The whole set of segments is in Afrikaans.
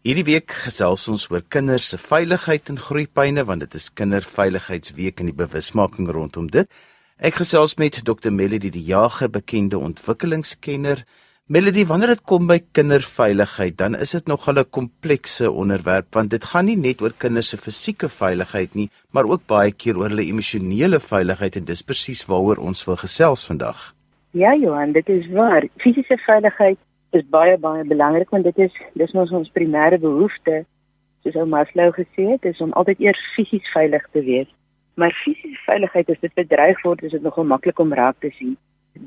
Hierdie week gesels ons oor kinders se veiligheid en groeipyne want dit is kinderveiligheidsweek en die bewusmaking rondom dit. Ek gesels met Dr Melody die Jager, bekende ontwikkelingskenner. Melody, wanneer dit kom by kinderveiligheid, dan is dit nog 'n komplekse onderwerp want dit gaan nie net oor kinders se fisieke veiligheid nie, maar ook baie keer oor hulle emosionele veiligheid en dis presies waaroor ons wil gesels vandag. Ja, Johan, dit is waar. Fisiese veiligheid is baie baie belangrik want dit is dis ons ons primêre behoefte soos ou Maslow gesê het is om altyd eers fisies veilig te wees. Maar fisiese veiligheid as dit bedreig word is dit nogal maklik om raak te sien.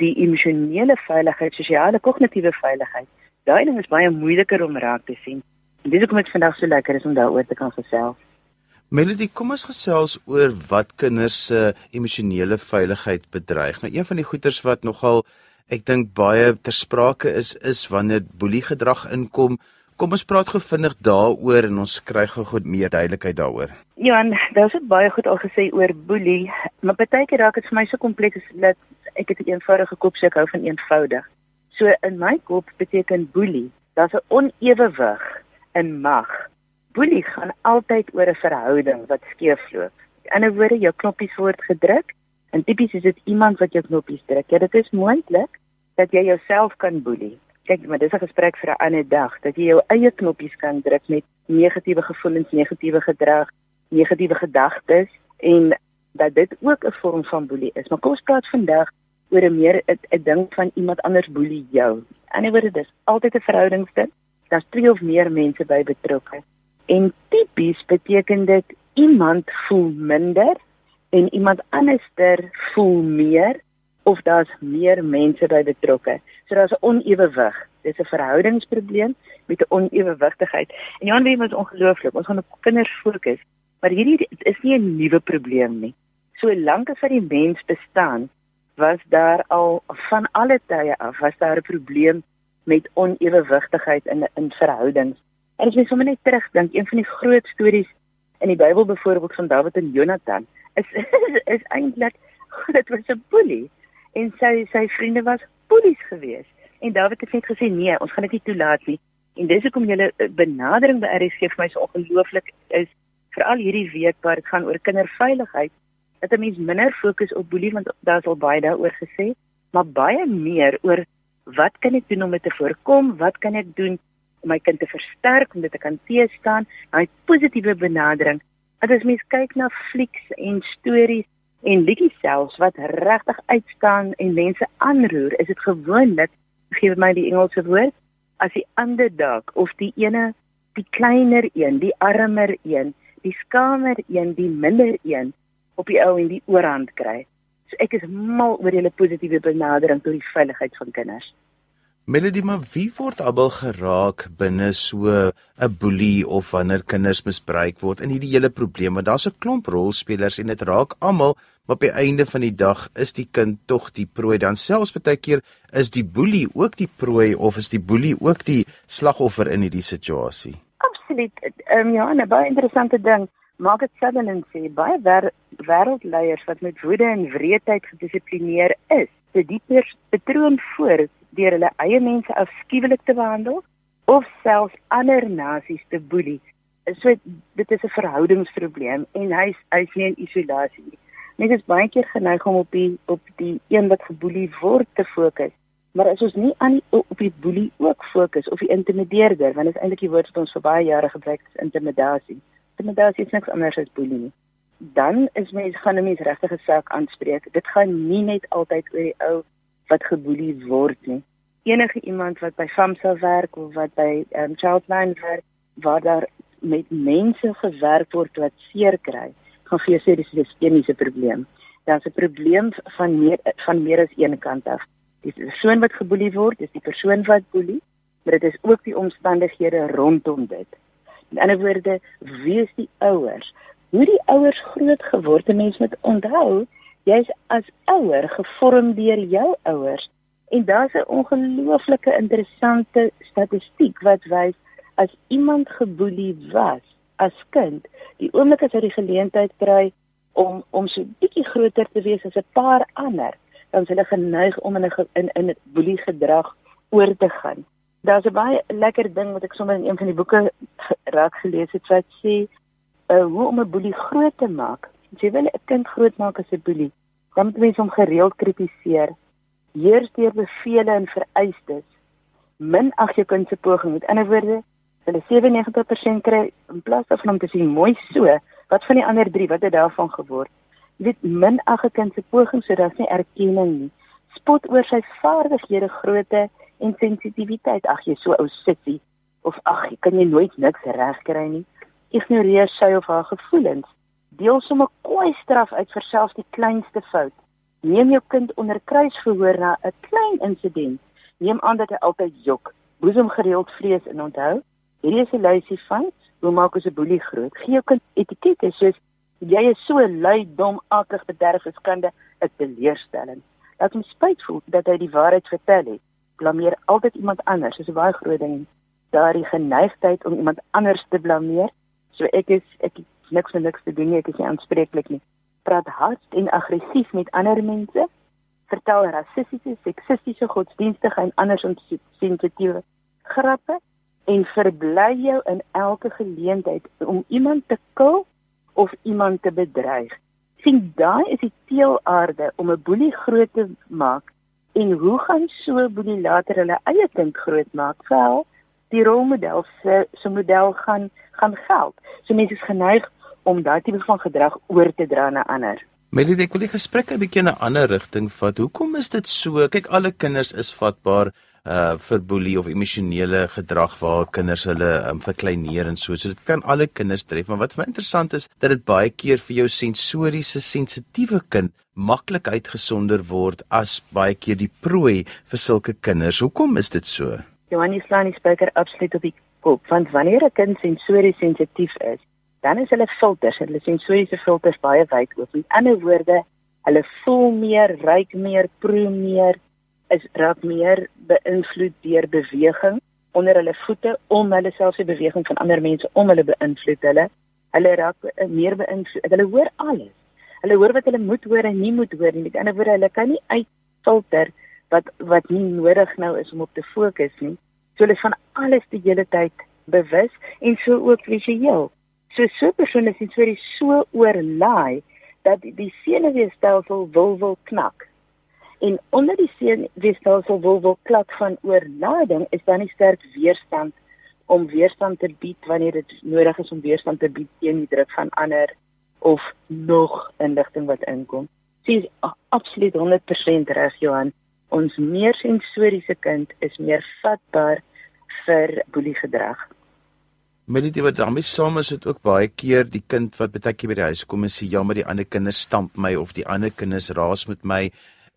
Die emosionele veiligheid sosiale kognitiewe veiligheid daai ding is baie moeiliker om raak te sien. En dis hoekom dit vandag so lekker is om daaroor te kan gesels. Melody, kom ons gesels oor wat kinders se emosionele veiligheid bedreig. Nou een van die goeters wat nogal ek dink baie ter sprake is is wanneer boelie gedrag inkom. Kom ons praat gou vinnig daaroor en ons kry gou goed meer duidelikheid daaroor. Ja, daar's ook baie goed al gesê oor boelie, maar baie keer raak dit vir my so kompleks dat ek dit 'n eenvoudige kop sê ek hou van eenvoudig. So in my kop beteken boelie, daar's 'n onewewig in mag. Boelie gaan altyd oor 'n verhouding wat skeefloop. In ander woorde, jou knoppies word gedruk En tipies is dit iemand wat jou knoppies druk. Ja, dit is moontlik dat jy jouself kan boelie. Kyk, maar dis 'n gesprek vir 'n ander dag dat jy jou eie knoppies kan druk met negatiewe gevoelens, negatiewe gedrag, negatiewe gedagtes en dat dit ook 'n vorm van boelie is. Maar kom ons praat vandag oor 'n meer 'n ding van iemand anders boelie jou. Die ander word dit altyd 'n verhoudingsding. Daar's twee of meer mense by betrokke. En tipies beteken dit iemand voel minder en iemand anderster voel meer of daar's meer mense by betrokke. So daar's 'n onewewig. Dis 'n verhoudingsprobleem met 'n onewewigtigheid. En Jan weet ons ongelooflik, ons gaan op kinders fokus, maar hierdie is nie 'n nuwe probleem nie. So lank as wat die mens bestaan, was daar al van alle tye af was daar 'n probleem met onewewigtigheid in in verhoudings. En as jy sommer net terugdink, een van die groot stories in die Bybel byvoorbeeld van Dawid en Jonatan, is is, is eintlik dit was 'n boelie en sy sy vriende was boelies geweest. En Dawid het net gesê nee, ons gaan dit nie toelaat nie. En dis hoekom julle eh, benadering by RSG vir my so ongelooflik is veral hierdie week waar dit gaan oor kinderveiligheid dat 'n mens minder fokus op boelie want daar's al baie daaroor gesê, maar baie meer oor wat kan ek doen om dit te voorkom? Wat kan ek doen om my kind te versterk om dit te kan teestaan? Daai positiewe benadering Want as mens kyk na flieks en stories en liedjies selfs wat regtig uitstaan en mense aanroer, is dit gewoonlik, gee my die Engelse woord, as die underdog of die ene, die kleiner een, die armer een, die skamer een, die minder een op die ou en die oorhand kry. So ek is mal oor julle positiewe benadering tot die veiligheid van kinders. Melody, maar wie word albei geraak binne so 'n boelie of wanneer kinders misbruik word in hierdie hele probleem? Want daar's 'n klomp rolspelers en dit raak almal, maar die einde van die dag is die kind tog die prooi. Dan selfs baie keer is die boelie ook die prooi of is die boelie ook die slagoffer in hierdie situasie? Absoluut. Ehm um, ja, 'n baie interessante ding. Maak dit Sutherland sê baie wêreldleiers wat met woede en wreedheid gedissiplineer is, se dieper patroon voort deur hulle eie mense afskuwelik te behandel of selfs ander nasies te boelie. So dit is 'n verhoudingsprobleem en hy's hy's nie in isolasie nie. Mense is baie keer geneig om op die op die een wat geboelie word te fokus. Maar as ons nie aan die op die boelie ook fokus of die intimideerder, want dit is eintlik die woord wat ons vir baie jare gebruik het, intimidasie. Intimidasie is niks anders as boelie nie. Dan is mens gaan 'n mens regtig 'n saak aanspreek. Dit gaan nie net altyd oor die ou wat geboelie word nie. Enige iemand wat by FAMSA werk of wat by um, Childline werk waar daar met mense gewerk word wat seer kry, gaan vir jou sê dis 'n sistemiese probleem. Daar's 'n probleem van meer van meer as een kant af. Die persoon wat geboelie word, is die persoon wat boelie, maar dit is ook die omstandighede rondom dit. In ander woorde, wie is die ouers? Hoe die ouers groot geword het, mense moet onthou, jy's as ouer gevorm deur jou ouers. En daar's 'n ongelooflike interessante statistiek wat wys as iemand geboelie was as kind die oomblik as hy die geleentheid kry om om so bietjie groter te wees as 'n paar ander dan is hulle geneig om in 'n in 'n boelie gedrag oor te gaan. Daar's 'n baie lekker ding wat ek sommer in een van die boeke raak gelees het wat sê uh, hoe om 'n boelie groot te maak. As jy wil 'n kind groot maak as 'n boelie, dan moet mens hom gereeld kritiseer. Heers deur bevele en vereistes. Min ag jou kind se poging. Met ander woorde, hulle 97% kry in plaas van om te sê mooi so, wat van die ander 3 wat het daarvan geword? Jy weet min ag 'n kind se poging sodat hy erkenning nie. Spot oor sy vaardighede, grootte en sensitiwiteit. Ag jy so ou sitsie of ag, kan jy nooit niks regkry nie. Ignoreer sy of haar gevoelens deel sommer kooi straf uit vir selfs die kleinste fout. Neem jou kind onder kruisverhoor na 'n klein insident. Neem aan dat hy altyd jok. Boesem gereeld vrees en onthou, hierdie is 'n lysie van hoe maak ons 'n boelie groot. Gee jou kind etikette soos jy is so lui, dom, akig, bederf, skande, 'n teleurstelling. Laat hom spyt voel dat hy die waarheid vertel het. Blameer altyd iemand anders. Dis 'n baie groot ding. Daardie geneigtheid om iemand anders te blameer. So ek is ek niks met niks te doen nie, ek is nie aanspreeklik nie. Praat hard en aggressief met ander mense. Vertel rassistiese, seksistiese, godsdienstige en anders sensitiewe grappe en verbly jou in elke geleentheid om iemand te kil of iemand te bedreig. sien daai is die teelaarde om 'n boelie groot te maak en hoe gaan so boelie later hulle eie kind groot maak? Wel, die rolmodel se so model gaan gaan geld. So mense is geneig om daai tipe van gedrag oor te dra na ander. Melody, ek wil die gesprek 'n bietjie in 'n ander rigting vat. Hoekom is dit so? Kyk, alle kinders is vatbaar uh vir boelie of emosionele gedrag waar kinders hulle um, verkleineer en so. So dit kan alle kinders tref, maar wat vir interessant is dat dit baie keer vir jou sensoriese sensitiewe kind maklik uitgesonder word as baie keer die prooi vir sulke kinders. Hoekom is dit so? Johannes Slani spreker absoluut op die kop, want wanneer 'n kind sensories sensitief is, dan is hulle filters, hulle sensoriese filters baie wyd oop. Met ander woorde, hulle voel meer, ruik meer, proe meer, is raak meer beïnvloed deur beweging onder hulle voete om hulle selfs die beweging van ander mense om hulle beïnvloed hulle. Hulle raak meer beïnvloed. Hulle hoor alles. Hulle hoor wat hulle moet hoor en nie moet hoor nie. Met ander woorde, hulle kan nie uitfilter wat wat nie nodig nou is om op te fokus nie. So hulle is van alles die hele tyd bewus en so ook visueel. So so persoon is iets hy so oorlaai dat die, die senuweestelsel wil wil knak. En onder die senuweestelsel wil wil knak van oorlading is dan nie sterk weerstand om weerstand te bied wanneer dit nodig is om weerstand te bied teen die druk van ander of nog inligting wat inkom. Dis absoluut 100% reg Johan. Ons meer sensoriese kind is meer vatbaar vir boelie gedrag. Met dit wat daarmee saam is dit ook baie keer die kind wat baie keer by die huis kom en sê ja maar die ander kinders stamp my of die ander kinders raas met my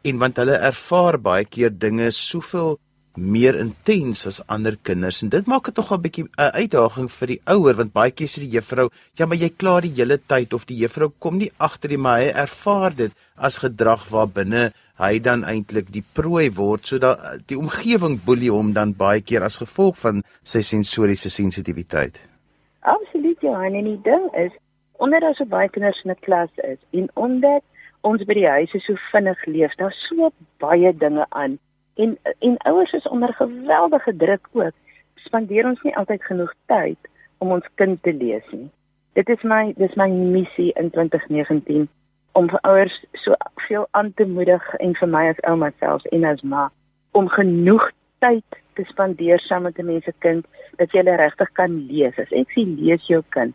en want hulle ervaar baie keer dinge soveel meer intens as ander kinders en dit maak dit tog 'n bietjie 'n uitdaging vir die ouer want baie keer sê die juffrou ja maar jy kla die hele tyd of die juffrou kom nie agter die maar hy ervaar dit as gedrag waar binne hy dan eintlik die prooi word sodat die omgewing boelie hom dan baie keer as gevolg van sy sensoriese sensitiwiteit. Absoluut ja, en die ding is omdat daar so baie kinders in 'n klas is en omdat ons by die huis so vinnig leef, daar's so baie dinge aan en en ouers is onder geweldige druk ook. Spandeer ons nie altyd genoeg tyd om ons kind te lees nie. Dit is my dis my missie in 2019 om vir ouers so veel aan te moedig en vir my as ouma self en as ma om genoeg tyd te spandeer saam met 'n mens se kind dat jy regtig kan lees. As ek sien lees jou kind,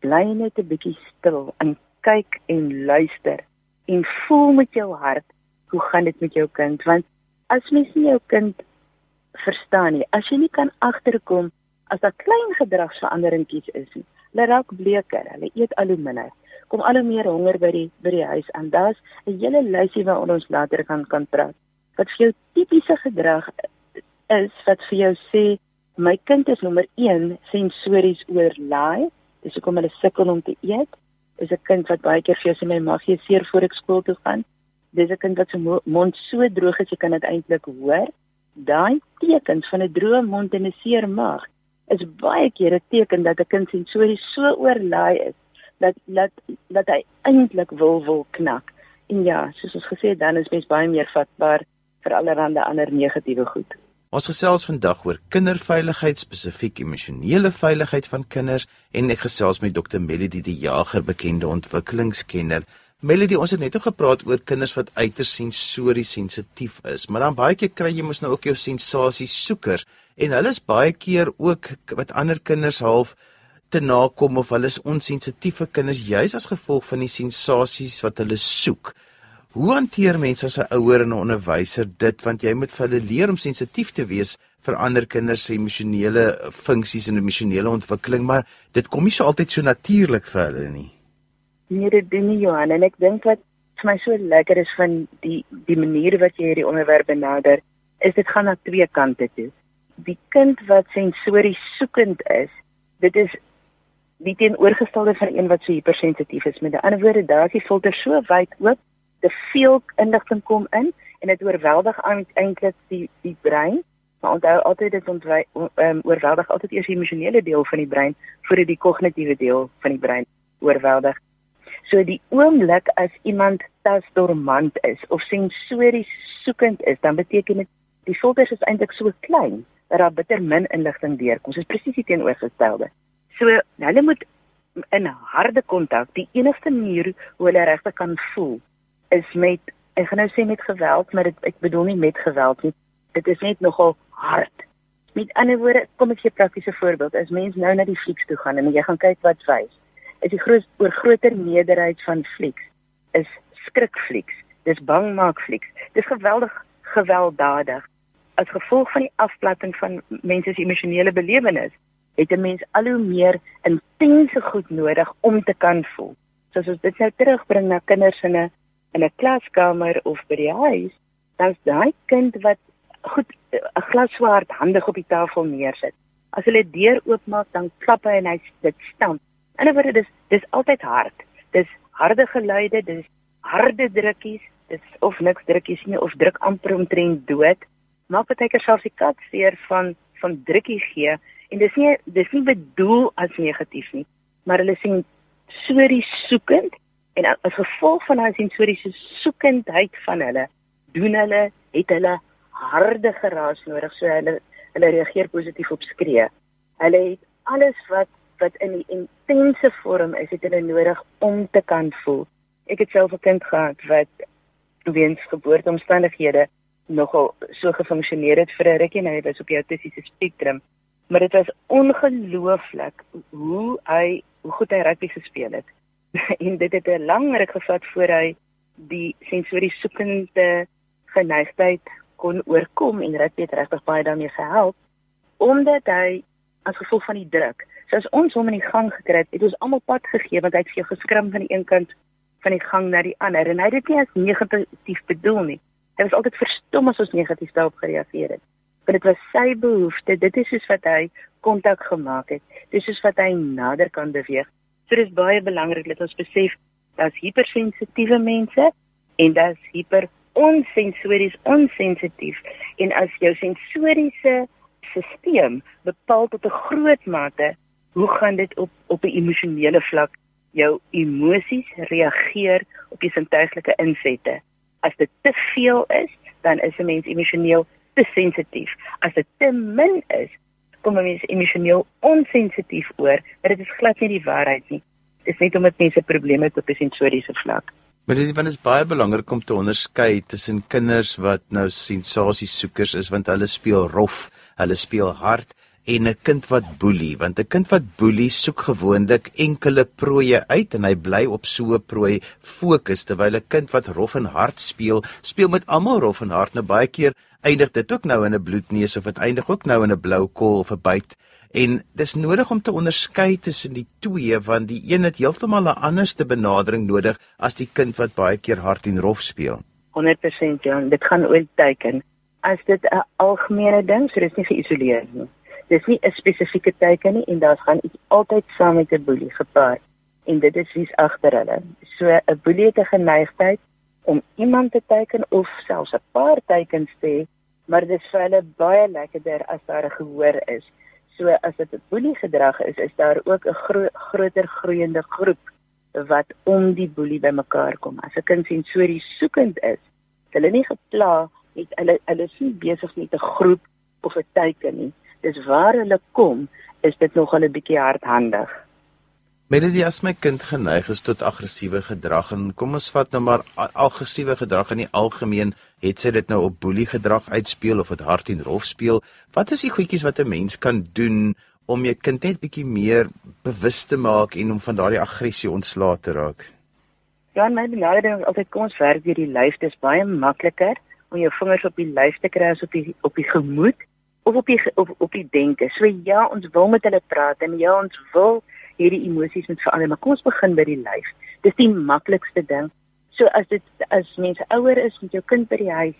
bly net 'n bietjie stil en kyk en luister en voel met jou hart hoe gaan dit met jou kind want as mens nie jou kind verstaan nie, as jy nie kan agterkom as daar klein gedragsveranderingkies is nie, hulle raak bleker, hulle eet al hoe minder kom al hoe meer honger by die by die huis en daar's 'n hele lysie waaroor ons later kan kan praat. Wat vir jou tipiese gedrag is wat vir jou sê my kind is nommer 1 sensories oorlaai. Dis hoekom hulle sukkel om te eet. Dis 'n kind wat baie keer vir jou sê my maag is seer voor ek skool toe gaan. Dis 'n kind wat se mond so droog is jy kan dit eintlik hoor. Daai tekens van 'n droë mond en 'n seer maag is baie keer 'n teken dat 'n kind sensories so oorlaai is dat dat dat hy eintlik wil wil knak. En ja, soos ons gesê het, dan is mens baie meer vatbaar vir allerlei ander negatiewe goed. Ons gesels vandag oor kinderveiligheid, spesifiek emosionele veiligheid van kinders en ek gesels met Dr. Melody die Jager, bekende ontwikkelingskenner. Melody, ons het net ook gepraat oor kinders wat uiters sensories sensitief is, maar dan baie keer kry jy mos nou ook jou sensasie soekers en hulle is baie keer ook wat ander kinders half te nakom of hulle is onsensitiewe kinders juis as gevolg van die sensasies wat hulle soek. Hoe hanteer mense as 'n ouer en 'n onderwyser dit want jy moet vir hulle leer om sensitief te wees vir ander kinders se emosionele funksies en emosionele ontwikkeling, maar dit kom nie so altyd so natuurlik vir hulle nie. Nee, dit doen nie Johan en ek dink wat vir my so lekker is van die die manier wat jy hierdie onderwerp benader, is dit gaan na twee kante toe. Die kind wat sensories soekend is, dit is die teenoorgestelde van een wat so hypersensitief is. Met ander woorde, daar is die filter so wyd oop te veel inligting kom in en dit oorweldig eintlik die die brein. Maar onthou altyd dit ontwy um, oorweldig altyd eers die emosionele deel van die brein voordat die kognitiewe deel van die brein oorweldig. So die oomblik as iemand tasdormant is of sensories soekend is, dan beteken dit die filters is eintlik so klein dat daar bitter min inligting deurkom. Dit is presies die teenoorgestelde. So hulle moet in harde kontak, die enigste manier hoe hulle regtig kan voel is met ek gaan nou sê met geweld, maar dit ek bedoel nie met geweld nie. Dit is net nogal hard. Met ander woorde, kom ek gee 'n praktiese voorbeeld. As mens nou na die flieks toe gaan en jy gaan kyk wat wys, is die groot oor groter meerderheid van flieks is skrikflieks. Dis bangmaak flieks. Dis geweldig gewelddadig. As gevolg van die afplatting van mense se emosionele belewenis, het 'n mens al hoe meer intense goed nodig om te kan voel. Soos as dit nou terugbring na kinders in 'n in 'n klaskamer of by die huis, dan's daai kind wat goed 'n glas swart handig op die tafel neersit. As hulle deur oopmaak, dan klap hy en hy dit stamp. In 'n woorde dis dis altyd hard. Dis harde geluide, dis harde drukkies, dis of niks drukkies nie of druk amper omtrent dood. Maak baie keer selfs die kat seer van van drukkie gee en dis nie dis nie bedoel as negatief nie, maar hulle sien so die soekend En as gevolg van daai sensoriese soekendheid van hulle, doen hulle het hulle harde geraas nodig so hulle hulle reageer positief op skree. Hulle het alles wat wat in die intense vorm is, het hulle nodig om te kan voel. Ek het self 'n kind gehad wat weens geboorteomstandighede nogal so gefunksioneer het vir 'n rukkie en hy was op die autistiese spektrum. Maar dit was ongelooflik hoe hy hoe goed hy rugby gespeel het. en dit het 'n lang ruk gevat voor hy die sensories soekende geneigtheid kon oorkom en dit het regtig baie daarmee gehelp omdat hy as gevolg van die druk soos ons hom in die gang gekry het, het ons almal pad gegee want hy het vir jou geskrim van die een kant van die gang na die ander en hy het dit nie as negatief bedoel nie. Hy was altyd verstom as ons negatief daarop gereageer het. Want dit was sy behoefte, dit is soos wat hy kontak gemaak het. Dis soos wat hy nader kan beweeg So dis baie belangrik dat ons besef dat hipersensitiewe mense en dat hiper onsensories onsensitief en as jou sensoriese stelsel bepaal tot 'n groot mate hoe gaan dit op op 'n emosionele vlak jou emosies reageer op die sintuiglike insette. As dit te veel is, dan is 'n mens emosioneel te sensitief. As dit te min is, kom mense emosioneel onsensitief oor, maar dit is glad nie die waarheid nie. Dit is net omdat mense probleme het op 'n sensoriese vlak. Maar dit is baie belangrik om te onderskei tussen kinders wat nou sensasiesoekers is want hulle speel rof, hulle speel hard en 'n kind wat boelie want 'n kind wat boelie soek gewoonlik enkele prooie uit en hy bly op so 'n prooi fokus terwyl 'n kind wat rof en hard speel speel met almal rof en hard. Nou baie keer eindig dit ook nou in 'n bloedneus of dit eindig ook nou in 'n blou kol of 'n byt en dis nodig om te onderskei tussen die twee want die een het heeltemal 'n anderste benadering nodig as die kind wat baie keer hard en rof speel. 100% ja dit gaan ooit teken as dit 'n algemene ding so dis nie geïsoleer nie dis nie 'n spesifieke teken nie en daar gaan iets altyd saam met 'n boelie gepaard en dit is wie's agter hulle so 'n boelie het 'n geneigtheid om iemand te teken of selfs 'n paar tekens te hê maar dit is vir hulle baie lekkerder as daar 'n gehoor is. So as dit 'n boelie gedrag is, is daar ook 'n gro groter groeiende groep wat om die boelie bymekaar kom. As 'n kind sensories soekend is, hulle nie gepla met hulle hulle is nie besig met 'n groep of 'n teiken nie. Dis waar hulle kom, is dit nog 'n bietjie hardhandig. Melody as my kind geneig is tot aggressiewe gedrag en kom ons vat nou maar aggressiewe gedrag in die algemeen, het sy dit nou op boelie gedrag uitspeel of dit hard en rof speel? Wat is die goedjies wat 'n mens kan doen om jou kind net bietjie meer bewus te maak en om van daardie aggressie ontslae te raak? Ja, my benadering is altyd kom ons werk deur die lyf. Dit is baie makliker om jou vingers op die lyf te kry as op die op die gemoed of op die op, op die denke. So ja, ons wil met hulle praat en ja, ons wil hierdie emosies moet verander, maar kom ons begin by die lyf. Dis die maklikste ding. So as dit as mense ouer is met jou kind by die huis,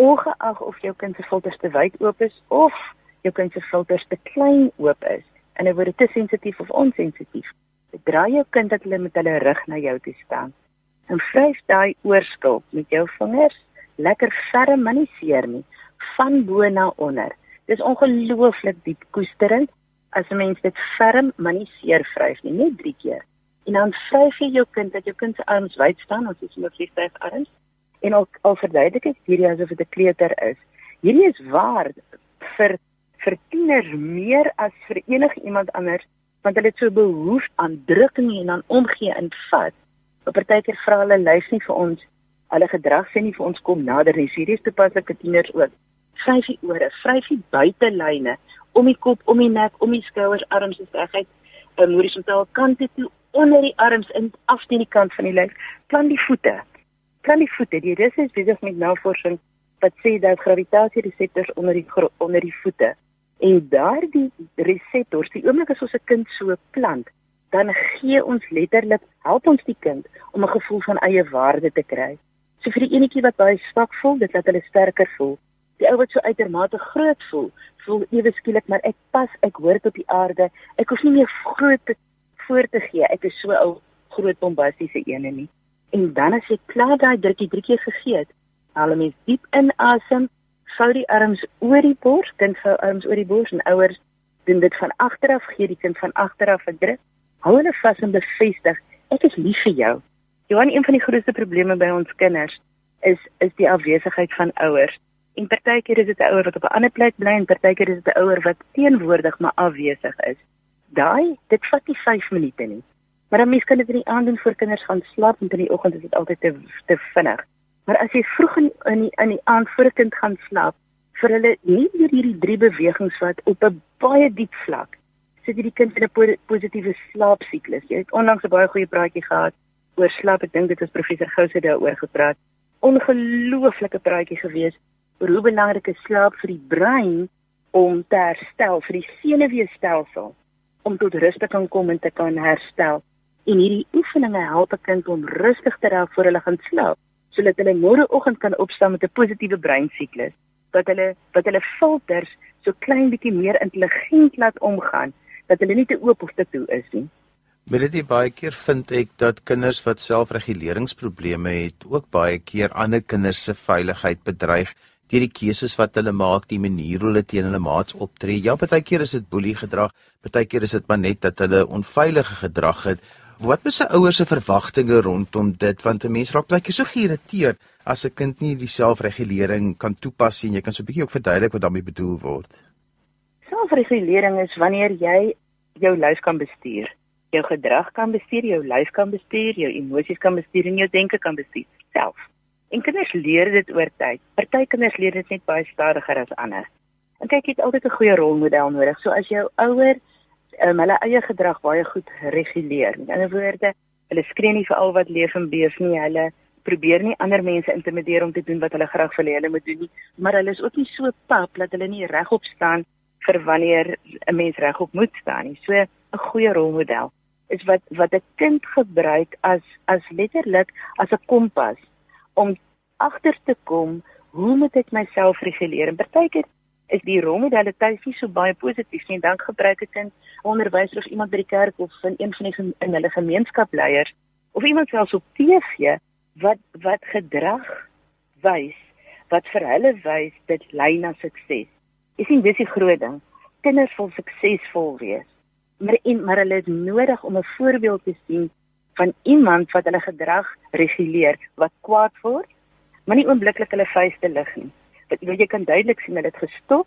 ongeag of jou kind se filters te wyd oop is of jou kind se filters te klein oop is, en hy word te sensitief of onsensitief, draai jou kind dat hulle met hulle rug na jou toe staan. En vryf daai oorskil met jou vingers, lekker ferm, maar nie seer nie, van bo na onder. Dis ongelooflik diep koesterend as 'n mens dit ferm, maar nie seer vryf nie, net 3 keer. En dan vryf jy jou kind dat jou kind se arms wyd staan, ons is met vliegtuig arms. En al al verduidelik ek hierdie asof dit 'n kleuter is. Hierdie is waar vir vir tieners meer as vir enige iemand anders want hulle het so behoefte aan drukking en aan omgee en vat. Op partykeer vra hulle luister nie vir ons hulle gedrag sê nie vir ons kom nader nie. Hierdie is toepaslike tieners ook. Vryf die ore, vryf die buitelyne om die kop, om die nek, om die skouers, arms en regheid, 'n um, horisontaal kante toe onder die arms in af teen die kant van die lyf. Plan die voete. Plan die voete. Die res is besig met navorsing wat sê dat gravitasie reseptors onder die onder die voete en daardie reseptors, die oomblik as ons 'n kind so plant, dan gee ons letterlik help ons die kind om 'n gevoel van eie waarde te kry. So vir die enetjie wat baie swak voel, dit laat hulle sterker voel. Die ou wat so uitermate groot voel, voel ewe skielik maar ek pas, ek hoort op die aarde. Ek hoef nie meer groot te voor te gee. Ek is so ou groot bombastiese ene nie. En dan as jy klaar daai drukkie drukkie gegee het, haal 'n mens diep in asem, vou die arms oor die bors, kind vou arms oor die bors en ouers doen dit van agteraf, gee die kind van agteraf 'n druk. Hou hulle vas en bevestig, ek is lief vir jou. Johan, een van die grootste probleme by ons kinders is is die afwesigheid van ouers. En partykeer is dit 'n ouer wat op 'n ander plek bly en partykeer is dit 'n ouer wat teenwoordig maar afwesig is. Daai, dit vat nie 5 minute nie. Maar dan mens kan dit in die aand doen voor kinders gaan slaap en in die oggend is dit altyd te te vinnig. Maar as jy vroeg in in die, in die aand voor 'n kind gaan slaap, vir hulle nie weer hierdie drie bewegings wat op 'n baie diep vlak sit jy die kind in 'n positiewe slaapsiklus. Jy het onlangs 'n baie goeie praatjie gehad oor slaap. Ek dink dit was professor Gouse daaroor gepraat. Ongelooflike praatjie gewees oor hoe belangrik slaap vir die brein om te herstel vir die senuweestelsel om tot rus te kan kom en te kan herstel. En hierdie oefeninge help 'n kind om rustig te raak voor hulle gaan slaap, sodat hulle môreoggend kan opstaan met 'n positiewe breinsiklus, dat hulle wat hulle filters so klein bietjie meer intelligent laat omgaan, dat hulle nie te oop of te toe is nie. Maar dit baie keer vind ek dat kinders wat selfreguleringsprobleme het, ook baie keer ander kinders se veiligheid bedreig deur die keuses wat hulle maak, die manier hoe hulle teen hulle maats optree. Ja, baie keer is dit boelie gedrag, baie keer is dit maar net dat hulle onveilige gedrag het. Wat is 'n ouer se verwagtinge rondom dit? Want 'n mens raak baie keer so geïrriteerd as 'n kind nie die selfregulering kan toepas nie jy kan so 'n bietjie ook verduidelik wat daarmee bedoel word. Selfregulering is wanneer jy jou lyf kan bestuur. Jou gedrag kan bestuur, jou lyf kan bestuur, jou emosies kan bestuur en jou denke kan bestuur self. En kinders leer dit oor tyd. Party kinders leer dit net baie stadiger as ander. En kyk, jy het altyd 'n goeie rolmodel nodig. So as jou ouer um, hulle eie gedrag baie goed reguleer. In ander woorde, hulle skree nie vir al wat leef en beef nie. Hulle probeer nie ander mense intimideer om te doen wat hulle graag wil hê hulle moet doen nie, maar hulle is ook nie so pap dat hulle nie regop staan vir wanneer 'n mens regop moet staan nie. So 'n goeie rolmodel is wat wat 'n kind gebruik as as letterlik as 'n kompas om agter te kom hoe moet ek myself reguleer? En partykeer is die rolmodelle tuis nie so baie positief nie. Dan gebruik ek 'n onderwyser of iemand by die kerk of van een van die in hulle gemeenskapleiers of iemand selfs op TV wat wat gedrag wys wat vir hulle wys dit lei na sukses. Jy sien dis die groot ding. Kinders wil suksesvol wees. Maar en maar hulle het nodig om 'n voorbeeld te sien van iemand wat hulle gedrag reguleer wat kwaad word, maar nie oombliklik hulle vuiste lig nie. Want jy kan duidelik sien dat dit gestop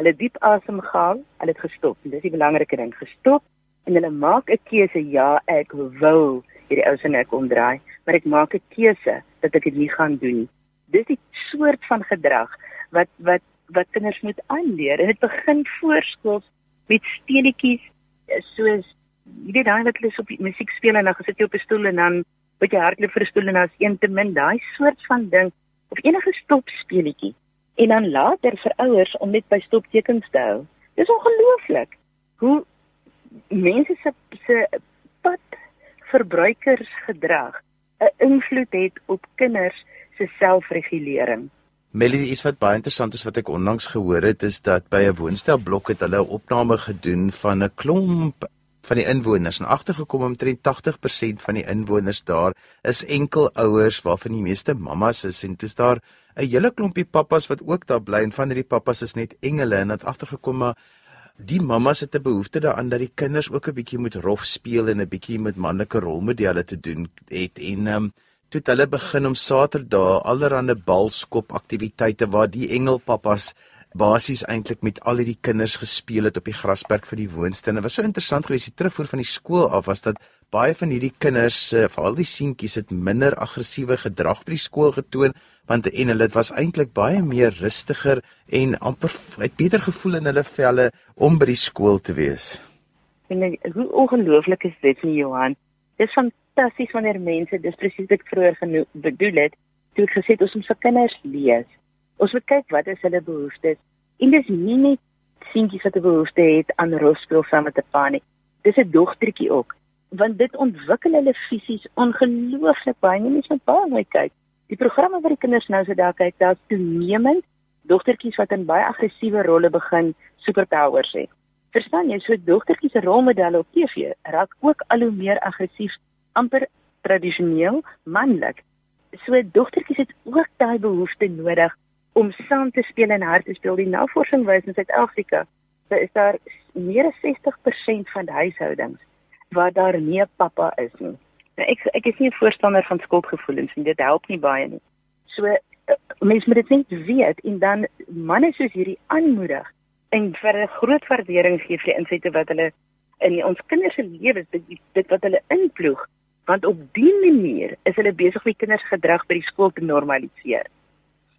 Hulle het diep asem gehaal, hulle het gestop. En dis die belangrike ding, gestop en hulle maak 'n keuse, ja, ek wil hierdie ou se nek omdraai, maar ek maak 'n keuse dat ek dit nie gaan doen nie. Dis die soort van gedrag wat wat wat kinders moet aanleer. En dit begin voorskool met speletjies soos jy weet daai wat hulle op musiek speel en dan gesit jy op 'n stoel en dan wat jy hardloop vir 'n stoel en dan is een te min, daai soort van ding of enige stop speletjie en dan later vir ouers om net by stoptekens te hou. Dis ongelooflik hoe mense se se pad verbruikersgedrag 'n invloed het op kinders se selfregulering. Melody, iets wat baie interessant is wat ek onlangs gehoor het, is dat by 'n woonstelblok het hulle 'n opname gedoen van 'n klomp van die inwoners. En agtergekom omtrent 80% van die inwoners daar is enkel ouers waarvan die meeste mammas is. En dis daar 'n hele klompie pappas wat ook daar bly. En van hierdie pappas is net engele. En het agtergekom maar die mammas het 'n behoefte daaraan dat die kinders ook 'n bietjie moet rof speel en 'n bietjie met manlike rolmodelle te doen het. En um, toe het hulle begin om Saterdae allerlei balskop aktiwiteite waar die engelpappas basies eintlik met al hierdie kinders gespeel het op die grasperk vir die woonstel. Dit was so interessant geweest die terugvoer van die skool af was dat baie van hierdie kinders, eh, veral die seentjies, het minder aggressiewe gedrag by die skool getoon want en hulle dit was eintlik baie meer rustiger en amper het beter gevoel in hulle velle om by die skool te wees. En hoe ongelooflik is dit nie Johan? Dit is fantasties wanneer mense dis presies wat ek vroeër genoem bedoel het, toe ek gesê het ons moet vir kinders lees ons moet kyk wat is hulle behoeftes. En dis nie net seentjies wat 'n behoefte het aan rolspel saam met 'n pa nie. Dis 'n dogtertjie ook. Want dit ontwikkel hulle fisies ongelooflik baie. Nie mens moet baie mooi kyk. Die programme wat die kinders nou so daar kyk daar's toenemend dogtertjies wat in baie aggressiewe rolle begin superpowers het verstaan jy? So dogtertjies se rolmodelle op TV raak ook al hoe meer aggressief amper tradisioneel manlik. So dogtertjies het ook daai behoefte nodig om saam te speel en hard te speel. Die navorsing wys in Suid-Afrika dat is daar meer as 60% van huishoudings waar daar nie 'n pappa is nie. Nou ek ek is nie 'n voorstander van skuldgevoelens nie. Dit help nie baie nie. So eh, mense moet dit net weet en dan manne soos hierdie aanmoedig en vir 'n groot waardering gee vir die insette wat hulle in ons kinders se lewens dit, dit wat hulle inploeg want op dié manier is hulle besig om die kinders gedrag by die skool te normaliseer.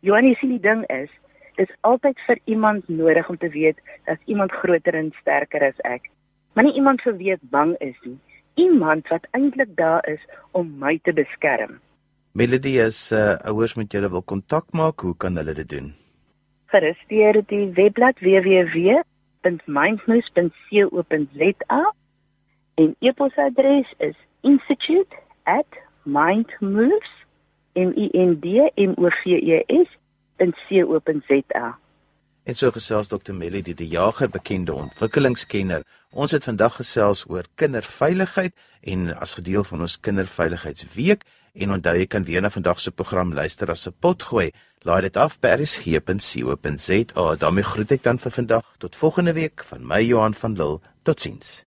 Johan, jy sien die ding is, dit is altyd vir iemand nodig om te weet dat iemand groter en sterker as ek. Maar nie iemand vir wie ek bang is nie. Iemand wat eintlik daar is om my te beskerm. Melody is uh ouers met julle wil kontak maak, hoe kan hulle dit doen? Gerus deur die webblad www.mindmoves.co.za en e-posadres is institute@mindmoves.co.za M I N D M O V E S in C.za. En so gesels Dr. Melody die Jager, bekende ontwikkelingskenner. Ons het vandag gesels oor kinderveiligheid en as gedeel van ons kinderveiligheidsweek en onthou jy kan weer na vandag se program luister as 'n potgooi. Laai dit af by rsg.co.za. daarmee groet ek dan vir vandag tot volgende week van my Johan van Lille. Totsiens.